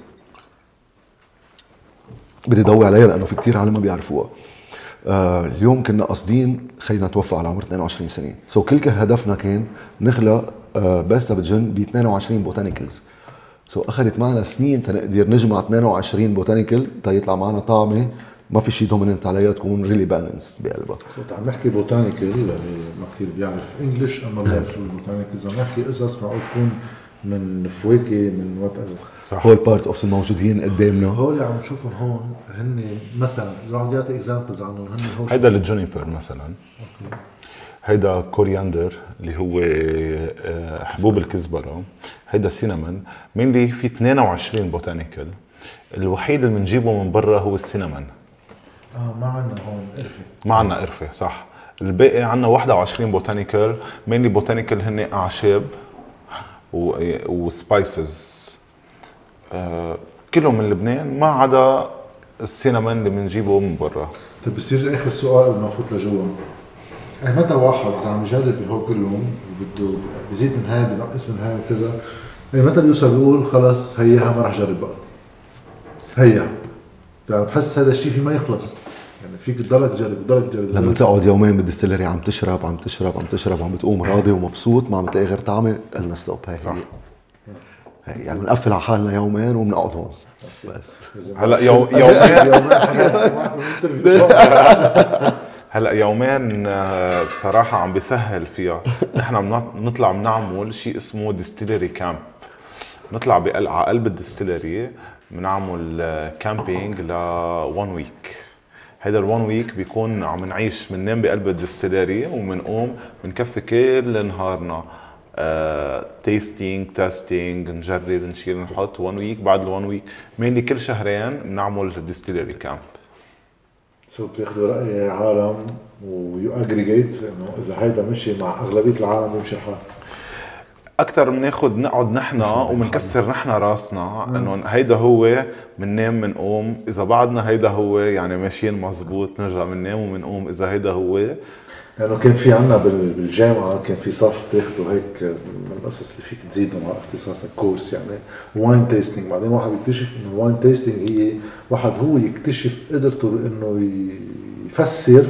بدي ضوي عليها لأنه في كتير عالم ما بيعرفوها آه اليوم كنا قاصدين خينا توفى على عمر 22 سنة so كل هدفنا كان نخلق آه باستا بتجن ب 22 botanicals so أخذت معنا سنين تنقدر نجمع 22 botanical تيطلع معنا طعمة ما في شيء dominant عليها تكون really balanced بقلبها. كنت عم نحكي botanical اللي ما كثير بيعرف English أما بيعرف شو ال botanicals عم نحكي قصص معقول تكون من فواكه من whatever صح. هول part of الموجودين قدامنا. هول اللي عم نشوفهم هون هن مثلا. إذا عم يعطي examples عنهم هن هون هيدا ال juniper مثلا. هيدا coriander اللي هو آه، حبوب الكزبرة. هيدا cinnamon mainly في 22 botanical الوحيد اللي بنجيبه من برا هو ال cinnamon آه ما عندنا هون قرفة. ما عندنا قرفة صح. الباقي عندنا 21 botanical mainly botanical هن أعشاب و spices آه كلهم من لبنان ما عدا ال cinnamon اللي بنجيبه من برا. طيب بصير آخر سؤال قبل ما نفوت لجوا. يعني متى واحد إذا عم يجرب بهو كلهم وبده بيزيد من هاي بينقص من هاي وكذا يعني متى بيوصل بيقول خلص هيها ما راح أجرب بقى؟ هيها يعني بحس هذا الشيء في ما يخلص. يعني فيك تضلك تجرب تضلك تجرب. لما تقعد يومين بال distillery عم تشرب عم تشرب عم تشرب عم بتقوم راضي ومبسوط ما عم تلاقي غير طعمة قلنا stop هي صح. هي. يعني بنقفل على حالنا يومين وبنقعد هون. بس. هلا يو- يومين. هلا يومين آه، بصراحة عم بيسهل فيها، نحن بنط- بنطلع بنعمل شيء اسمه distillery camp نطلع بقل- على قلب ال distillery بنعمل camping ل 1 week هيدا ال 1 week بيكون عم نعيش بننام بقلب ال distillery وبنقوم بنكفي كل نهارنا. testing testing نجرب نشيل نحط 1 week بعد ال 1 week mainly كل شهرين بنعمل distillery camp so بتاخذوا رأي عالم و you aggregate إنه إذا هيدا مشي مع أغلبية العالم بيمشي الحال أكثر بناخذ نقعد نحن وبنكسر نحن راسنا إنه هيدا هو بننام بنقوم إذا بعدنا هيدا هو يعني ماشيين مزبوط نرجع بننام وبنقوم إذا هيدا هو لأنه يعني كان في عنا بال- بالجامعة كان في صف تاخده هيك من القصص اللي فيك تزيده مع اختصاصك course يعني. wine tasting بعدين واحد بيكتشف إنه ال wine tasting هي واحد هو يكتشف قدرته بإنه يفسر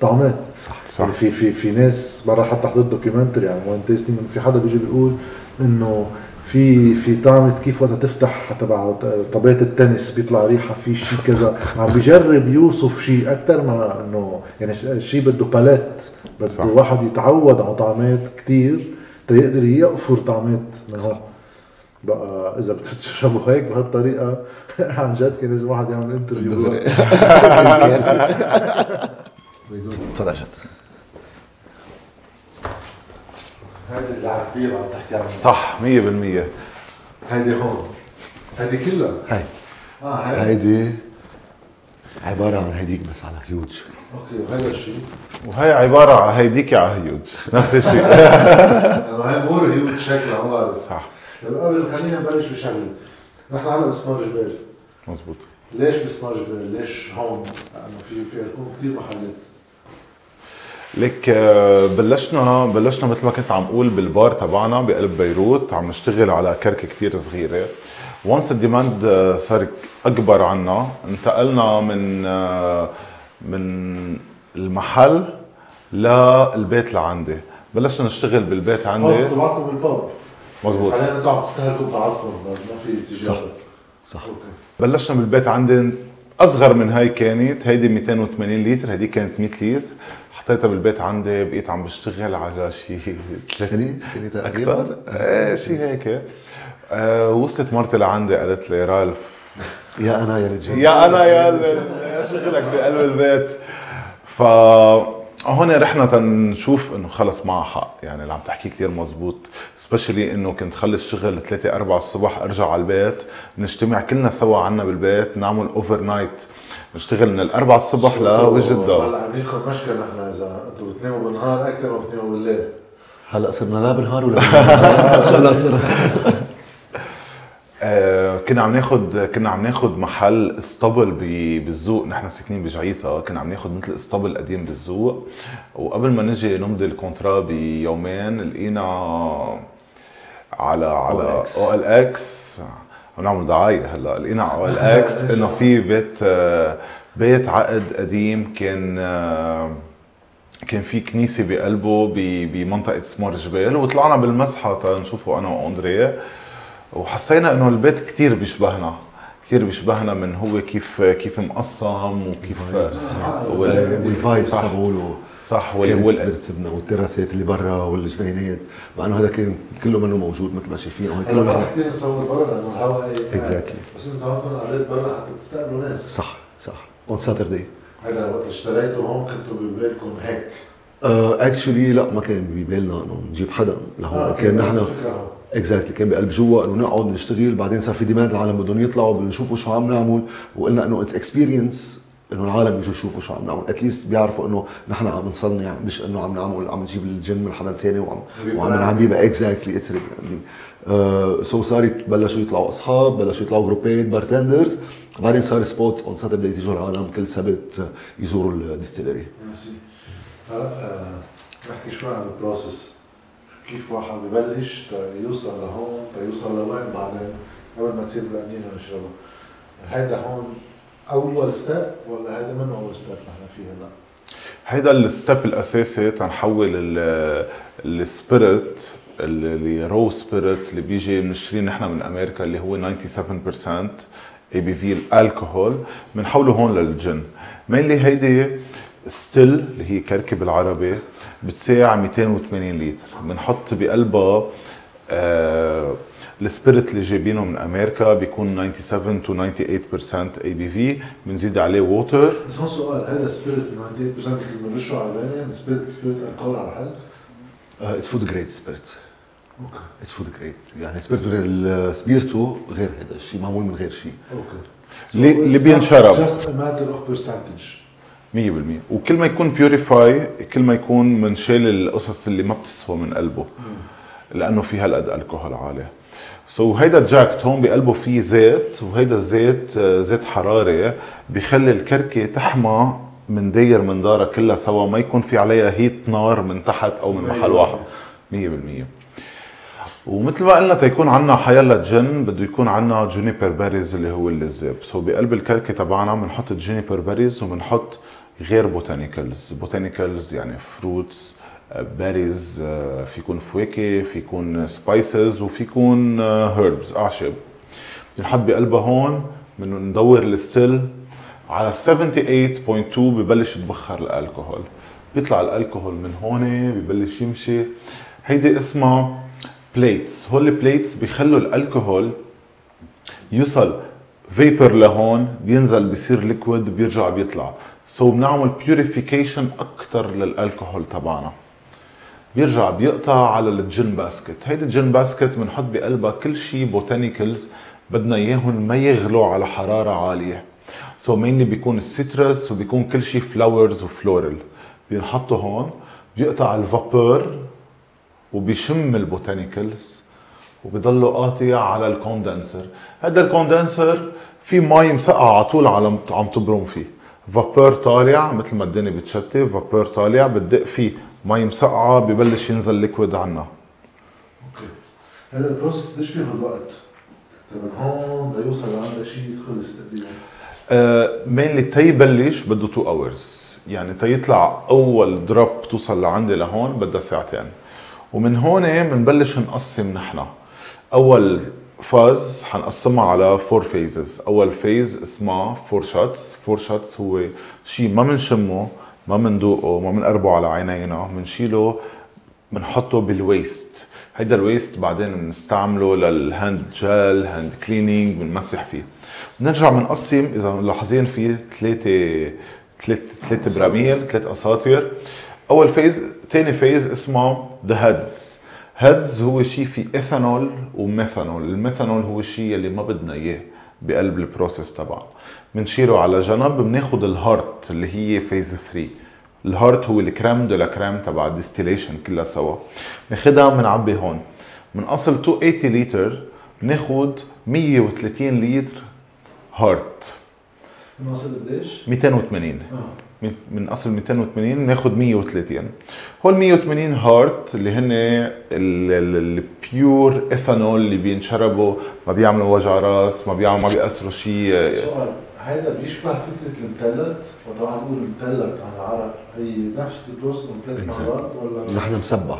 طعمات. صح صح. يعني في في في ناس مرة حتى حضرت documentary عن wine tasting في حدا بيجي بيقول إنه في في طعمة كيف وقتها تفتح تبع طابات التنس بيطلع ريحة في شيء كذا. عم بيجرب يوصف شيء أكثر ما إنه يعني شيء بده palate بده صح. واحد يتعود على طعمات كثير تيقدر يقفر طعمات من هون. بقى إذا بتشربوا هيك بهالطريقة عن جد كان لازم واحد يعمل interview تفضل جد هذه كبير عم تحكي عنها. صح 100% هيدي هون. هيدي كلها؟ هاي. آه هيدي هيدي عبارة عن هيديك بس على هيوج okay وهذا الشيء؟ وهي عبارة عن هيديك على هيوج نفس الشيء. انه هي more هيوج شكلها ما بعرف صح. طيب قبل خلينا نبلش بشغلة. نحن هلا بسمار جبال مزبوط ليش بسمار جبال؟ ليش هون؟ لأنه في في كثير محلات. لك آه، بلشنا بلشنا مثل ما كنت عم أقول بالبار تبعنا بقلب بيروت عم نشتغل على كركة كتير صغيرة. once ال demand آه، صار أكبر عنا انتقلنا من آه، من المحل للبيت لعندي. بلشنا نشتغل بالبيت عندي. بعضكم بالباب مزبوط حاليا أنتم عم تستهلكوا بعضكم ما في تجارة. صح okay. بلشنا بالبيت عندي أصغر من هاي كانت هيدي 280 لتر هيدي كانت 100 لتر. حطيتها بالبيت عندي بقيت عم بشتغل على شيء سنة؟ سنة تقريبا؟ أكثر إيه شيء هيك. آه وصلت مرتي لعندي قالت لي رالف. يا أنا يا رجال. يا أنا يا يا شغلك بقلب البيت. ف هون رحنا تنشوف إنه خلص معها حق. يعني اللي عم تحكيه كثير مزبوط. specially إنه كنت خلص شغل 3 4 الصبح أرجع على البيت نجتمع كلنا سوا عنا بالبيت نعمل overnight نشتغل من الأربعة الصبح لوجه الضوء هلا عم يدخل مشكل نحن إذا أنتم بتناموا بالنهار أكثر ما بتناموا بالليل. هلا صرنا لا بالنهار ولا بالليل. خلص. آه، كنا عم ناخد كنا عم ناخد محل اسطبل ب- بالزوق. نحن ساكنين بجعيطة. كنا عم ناخد مثل اسطبل قديم بالزوق. وقبل ما نجي نمضي ال contrat بيومين لقينا على على. OLX. عم نعمل دعاية هلا. لقينا على OLX إنه في بيت آه، بيت عقد قديم كان آه، كان في كنيسة بقلبه ب- بمنطقة سمار جبال وطلعنا بالمسحة تنشوفه أنا وأندريه وحسينا إنه البيت كتير بيشبهنا كثير بيشبهنا من هو كيف كيف مقسم وكيف وال- وال vibes صح. تبعوله. صح وال وال, وال... والتراسات اللي برا والجنينات؟ مع إنه هذا كان كله منه موجود مثل ما شايفين هون كله نحن كثير نصور برا لأنه الهواء exactly بس أنتم عندكم قعدات برا حتى تستقبلوا ناس. صح صح. on Saturday هذا وقت اشتريته هون كنتوا ببالكم هيك؟ actually uh, لا ما كان ببالنا إنه نجيب حدا لهون. آه كان نحن exactly كان بقلب جوا إنه نقعد نشتغل بعدين صار في demand العالم بدهم يطلعوا بدهم يشوفوا شو عم نعمل وقلنا إنه it's experience إنه العالم يجوا يشوفوا شو عم نعمل. at least بيعرفوا إنه نحن عم نصنع مش إنه عم نعمل عم نجيب ال gin من حدا ثاني وعم وعم نعمل. بيبقى exactly it's so صار بلشوا يطلعوا أصحاب بلشوا يطلعوا جروبات bartenders بعدين صار spot on Saturdays يجوا العالم كل سبت يزوروا ال distillery هلا آه، نحكي شوي عن ال process كيف واحد ببلش؟ يوصل لهون يوصل لوين؟ بعدين قبل ما تصير بالقنينة نشربه هيدا هون أول step ولا هيدا من أول step نحن فيه هلا؟ هيدا ال step الأساسي تنحول ال spirit اللي raw spirit اللي بيجي بنشتريه نحن من أمريكا اللي هو 97% ABV الكحول بنحوله هون لل gin mainly هيدي still اللي هي كركه بالعربي بتساع 280 لتر بنحط بقلبها آه ال spirit اللي جايبينه من أمريكا بيكون 97 to 98% ABV بنزيد عليه water بس هون سؤال هذا spirit 98% اللي بنرشه على البانيه spirit spirit alcool على الحل؟ it's food grade spirit Okay. it's food grade يعني spirit السبيرتو غير هذا الشيء معمول من غير شيء. Okay. اللي بينشرب just a matter of percentage. 100% وكل ما يكون purify كل ما يكون منشال القصص اللي ما بتسوى من قلبه لأنه في هالقد الكحول عالي. so, هيدا الجاكت هون بقلبه فيه زيت وهيدا الزيت آه، زيت حراري بخلي الكركه تحمى من داير من دارها كلها سوا ما يكون في عليها heat نار من تحت أو من محل واحد. 100% ومثل ما قلنا تيكون عندنا حيلا gin بده يكون عندنا juniper berries اللي هو اللزاب so بقلب الكركه تبعنا بنحط ال juniper berries وبنحط غير botanicals botanicals يعني fruits berries في يكون فواكه في يكون spices وفي يكون herbs اعشاب بنحط بقلبها هون بندور ال still على 78.2 ببلش يتبخر الألكوهول. بيطلع الألكوهول من هون ببلش يمشي. هيدي اسمها plates هول ال plates بيخلوا الألكوهول يوصل vapor لهون بينزل بيصير liquid بيرجع بيطلع. so بنعمل purification أكثر للألكوهول تبعنا. بيرجع بيقطع على ال gin basket. هيدي ال gin basket بنحط بقلبها كل شيء botanicals بدنا إياهم ما يغلوا على حرارة عالية. so mainly بيكون ال citrus وبيكون كل شيء flowers و floral بينحطوا هون بيقطع ال vapeur وبيشم ال botanicals وبيضلوا قاطع على ال condenser هذا الكوندنسر في مي مسقعة على طول عم تبرم فيه. vapeur طالع مثل ما الدنيا بتشتي vapeur طالع بتدق فيه. مي مسقعه ببلش ينزل liquid عنا. Okay. هذا ال process قديش بياخذ وقت؟ طيب هون ليوصل لعندك شيء خلص تقريبا mainly تيبلش بده 2 hours يعني تيطلع أول drop توصل لعندي لهون بدها ساعتين. ومن هون بنبلش نقسم نحن. أول phase حنقسمها على four phases أول phase اسمها foreshots foreshots هو شيء ما بنشمه ما بندوقه ما بنقربه على عينينا بنشيله بنحطه بال waste هيدا ال waste بعدين بنستعمله لل hand gel hand cleaning بنمسح فيه. بنرجع بنقسم إذا ملاحظين في ثلاثة ثلاث ثلاث براميل ثلاث أساطل. أول phase ثاني phase اسمه the heads heads هو شيء في ethanol و methanol الميثانول هو الشيء اللي ما بدنا إياه بقلب ال process تبعه. بنشيله على جنب بناخذ ال heart اللي هي phase 3 ال heart هو ال crème de la crème تبع ال distillation كلها سوا. بناخذها بنعبي هون. من اصل 280 لتر بناخذ 130 لتر heart. من اصل قديش؟ 280 آه. من اصل 280 بناخذ 130 هول 180 heart اللي هن ال pure ethanol اللي بينشربوا ما بيعملوا وجع راس ما بيعملوا ما بيأثروا شيء. سؤال. هذا بيشبه فكرة المثلث وطبعا نقول المثلث عن العرق هي نفس ال process المثلث مرات ولا؟ نحن مسبع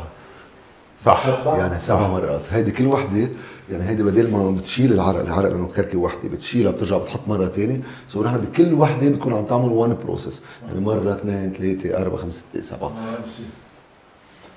صح. يعني سبع مرات. هيدي كل وحدة يعني هيدي بدل ما بتشيل العرق العرق لأنه كركه وحدة بتشيلها بترجع بتحط مرة ثانية so نحن بكل وحدة بنكون عم تعمل one process يعني مرة اثنين ثلاثة أربعة خمسة ستة سبعة.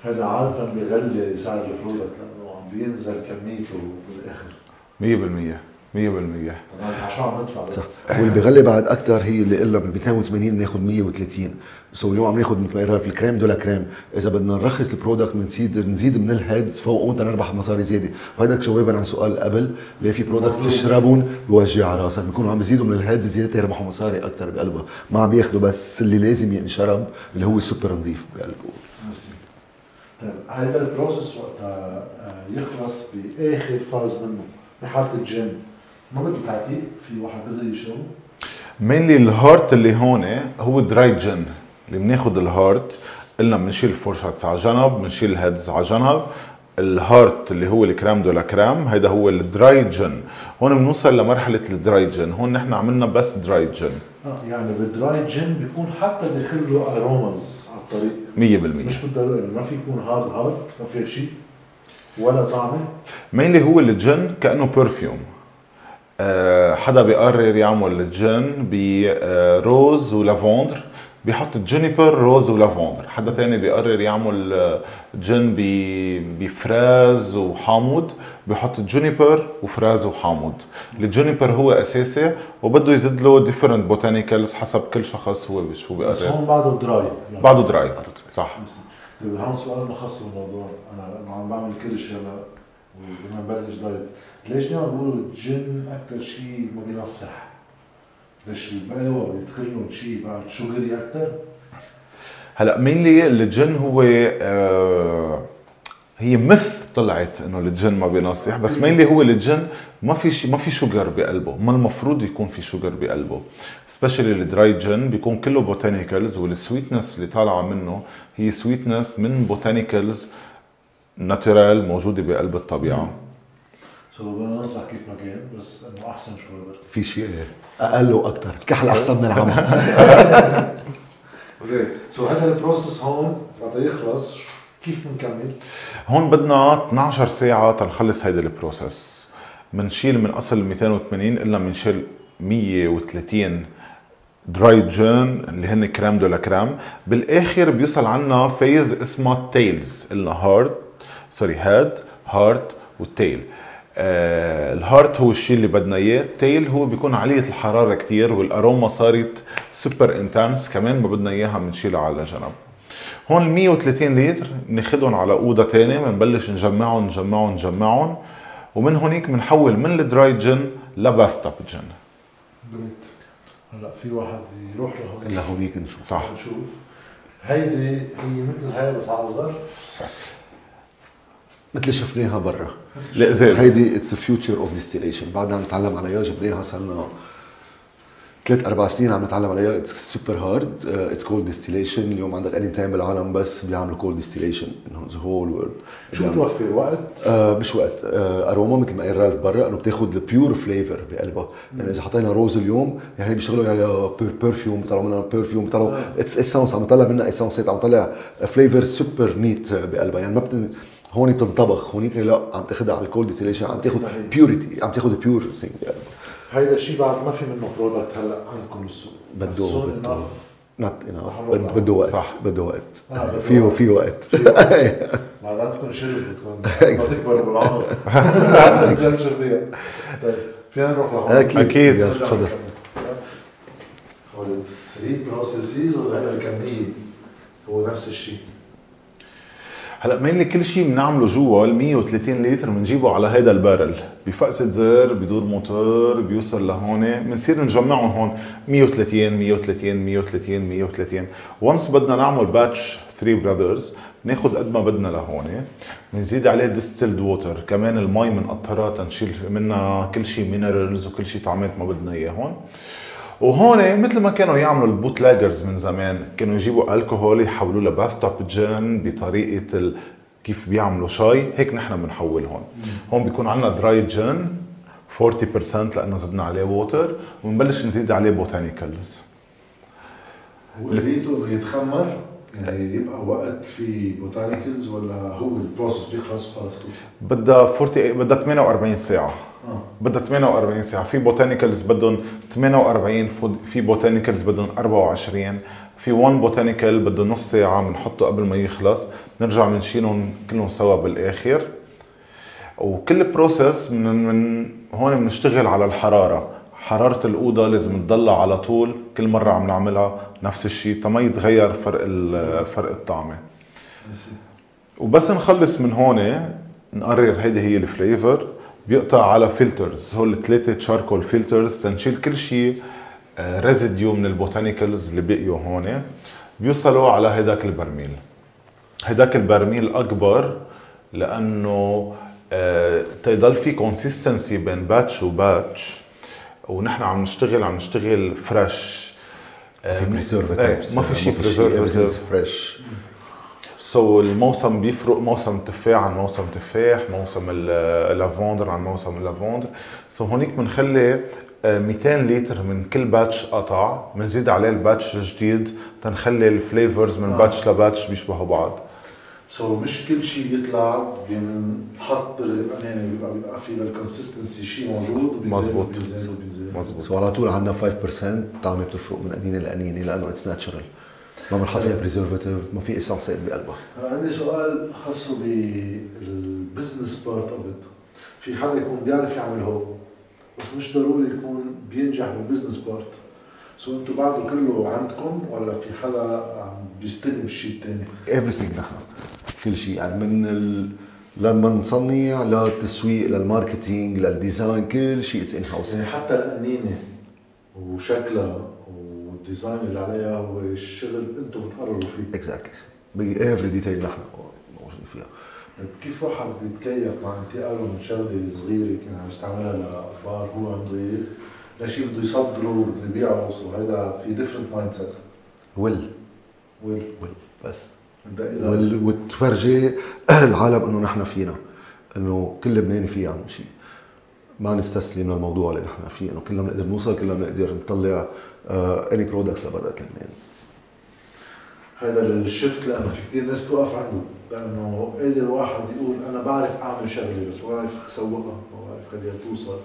هذا عادة بيغلي سعر ال product لأنه عم بينزل كميته بالآخر. 100% 100% طبعا شو عم ندفع صح. واللي بيغلي بعد أكثر هي اللي قلنا ب 280 بناخذ 130 so اليوم عم ناخذ مثل ما قلنا في ال crème de la crème. إذا بدنا نرخص ال product بنزيد نزيد من ال heads فوق نربح مصاري زيادة. وهذا جوابا عن سؤال قبل. ليه في product بتشربهم بوجع على راسك. بيكونوا عم بيزيدوا من ال heads زيادة يربحوا مصاري أكثر بقلبها ما عم بياخذوا بس اللي لازم ينشرب اللي هو سوبر نظيف بقلبه. طيب هذا ال process وقتها آه، يخلص بآخر phase منه. بحاله الجن ما بده تعتيق في واحد بده يشربه mainly ال heart اللي هون هو dry gin اللي بناخذ ال heart قلنا بنشيل ال foreshots على جنب بنشيل ال heads على جنب. ال heart اللي هو ال crème de la crème هيدا هو ال dry gin هون بنوصل لمرحلة ال dry gin هون نحن عملنا بس dry gin آه يعني بال dry gin بيكون حتى داخل له aromas على الطريق. 100% مش بالضرورة ما في يكون hard hard ما في شيء ولا طعمة. mainly هو الجن كأنه perfume حدا بيقرر يعمل الجن ب rose و lavender بيحط juniper rose و lavender حدا تاني بيقرر يعمل آه، جن ب fraise وحامض. بيحط juniper و fraise وحامض. ال juniper هو أساسي وبده يزيد له different botanicals حسب كل شخص هو شو بيقرر. بس هون بعده dry يعني بعده dry صح. طيب هون سؤال مخصص بالموضوع. أنا عم بعمل كل شيء هلا وبدنا نبلش diet ليش دائما بيقولوا الجن أكثر شيء ما بينصح ليش البقوا بيدخل لهم شيء بعد sugary أكثر هلا mainly الجن هو آه هي مث طلعت إنه الجن ما بينصح بس mainly هو الجن ما في شيء ما في sugar بقلبه ما المفروض يكون في sugar بقلبه. specially ال dry gin بيكون كله botanicals وال sweetness اللي طالعة منه هي sweetness من botanicals natural موجودة بقلب الطبيعة. so بدنا ننصح كيف ما كان بس إنه أحسن شوي في شيء أقل وأكثر الكحل أحسن من العمى okay. so هذا ال process هون وقت يخلص. كيف بنكمل؟ هون بدنا 12 ساعة تنخلص هيدا ال process بنشيل من أصل 280 إلا بنشيل 130 dry gin اللي هن crème de la crème بالآخر بيوصل عنا phase اسمها tails قلنا heart sorry head heart وال tail آه ال heart هو الشيء اللي بدنا إياه. ال tail هو بيكون عالية الحرارة كتير وال aroma صارت super intense كمان ما بدنا إياها بنشيلها على جنب. هون ال 130 لتر بناخذهم على أوضة ثانية بنبلش نجمعهم نجمعهم نجمعهم. ومن هونيك بنحول من ال dry gin. ل bathtub gin هلا في واحد يروح لهون لهونيك نشوف. صح. نشوف. هيدي هي مثل هاي بس على مثل شفناها برا. الازاز هيدي it's future of distillation بعدنا عم نتعلم عليها جبناها صار لنا ثلاث أربع سنين عم نتعلم عليها. it's super hard it's cold distillation اليوم عندك anytime بالعالم بس بيعملوا cold distillation انه the whole world شو بتوفر؟ وقت؟ آه مش وقت. آه aroma مثل ما قال رالف برا إنه بتاخذ ال pure flavor بقلبها. يعني إذا حطينا rose اليوم يعني بيشتغلوا على perfume بيطلعوا منها perfume بيطلعوا it's essence عم نطلع منها essenceات عم نطلع flavor super neat بقلبها. يعني ما بت... هون بتنطبخ هونيك لا عم تاخذها على ال cold distillation عم تاخذ purity عم تاخذ pure thing هيدا الشيء بعد ما في منه product هلا عندكم بالسوق بده بده. not enough بده وقت. صح. بده وقت. آه فيه فيه وقت. بعد عندكم شرب بتكون تكبر بالعمر. تنشر فيها طيب فينا نروح لهون. أكيد. أكيد. تفضل. هول ال three processes ولا الكمية؟ هو نفس الشيء. هلا mainly كل شيء بنعمله جوا ال 130 لتر بنجيبه على هيدا ال barrel بفقسة زر بدور موتور بيوصل لهون بنصير نجمعهم هون. 130 130 130 130 once بدنا نعمل batch 3 Brothers بناخذ قد ما بدنا لهون بنزيد عليه distilled water كمان المي بنقطرها تنشيل منها كل شيء minerals وكل شيء طعمات ما بدنا اياه هون وهون مثل ما كانوا يعملوا ال bootleggers من زمان كانوا يجيبوا الكحول يحولوه ل bathtub gin بطريقة ال... كيف بيعملوا شاي هيك نحن بنحول هون. هون بيكون عندنا dry gin 40% لأنه زدنا عليه water وبنبلش نزيد عليه botanicals ولقيته يتخمر يعني يبقى وقت في botanicals ولا هو ال process بيخلص خلص بدها 40 بدها 48 ساعة. بدها 48 ساعة. في botanicals بدهم 48 فود- في botanicals بدهم 24 في 1 botanical بده نص ساعة بنحطه قبل ما يخلص. بنرجع بنشيلهم كلهم سوا بالآخر. وكل process من من هون بنشتغل على الحرارة. حرارة الأوضة لازم تضلها على طول. كل مرة عم نعملها نفس الشيء تما يتغير فرق فرق الطعمة. وبس نخلص من هون نقرر هيدي هي ال flavor بيقطع على filters هول الثلاثه charcoal filters تنشيل كل شيء residue من ال botanicals اللي بقيوا هون. بيوصلوا على هيداك البرميل. هيداك البرميل أكبر لأنه آه، تيضل في consistency بين batch و batch ونحن عم نشتغل عم نشتغل fresh في preservatives ما في شيء preservative fresh so, الموسم بيفرق موسم التفاح عن موسم تفاح موسم ال- اللافندر عن موسم ال lavender. so, هونيك بنخلي آه، 200 لتر من كل batch قطع بنزيد عليه ال batch الجديد تنخلي ال flavors من آه. batch ل batch بيشبهوا بعض. so مش كل شيء بيطلع بنحط يعني بيبقى بيبقى في لل consistency شيء موجود مزبوط so على طول عندنا 5% طعمة بتفرق من قنينه لقنينه لأنه it's natural ما بنحط فيها preservatives ما في essence ات بقلبها. أنا عندي سؤال خاصه بال business part of it في حدا يكون بيعرف يعمل هو بس مش ضروري يكون بينجح بال business part so أنتم بعده كله عندكم ولا في حدا عم بيستلم الشيء الثاني؟ everything نحن كل شيء. يعني من ال... لما نصنع للتسويق لل marketing لل design كل شيء it's in house يعني حتى القنينه وشكلها وال design اللي عليها هو الشغل أنتم بتقرروا فيه. exactly ب every detail نحن موجودين فيها. طيب كيف واحد بيتكيف مع انتقاله من شغلة صغيرة كان عم يستعملها لأخبار؟ هو عنده اياه لشيء بده يصدره بده يبيعه so هيدا في different mindset well well well بس وال... وتفرجي العالم إنه نحن فينا إنه كل لبناني فيه يعمل شيء. ما نستسلم للموضوع اللي نحن فيه إنه كلنا بنقدر نوصل كلنا بنقدر نطلع any products لبرات لبنان هذا ال shift لأنه في كثير ناس بتوقف عنده لأنه قادر واحد يقول أنا بعرف أعمل شغله بس ما بعرف أسوقها ما بعرف خليها توصل.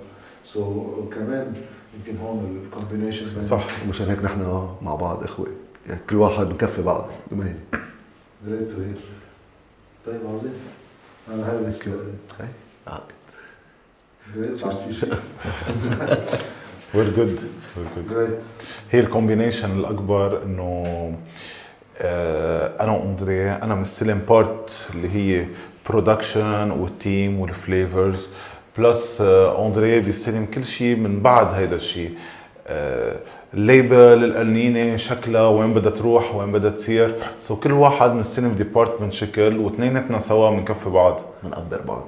so so, كمان يمكن هون ال combination صح ومشان هيك نحن مع بعض إخوة. يعني كل واحد بكفي بعض great to hear طيب عظيم. أنا هاي بالنسبة لي we're good we're good great هي ال combination الأكبر إنه آه، أنا وأندري أنا مستلم part اللي هي production وال team وال flavors plus أندري بيستلم كل شيء من بعد هيدا الشيء. آه، ال label القنينه شكلها وين بدها تروح وين بدها تصير. so كل واحد مستلم department شكل واثنيناتنا سوا بنكفي بعض. بنقبر بعض.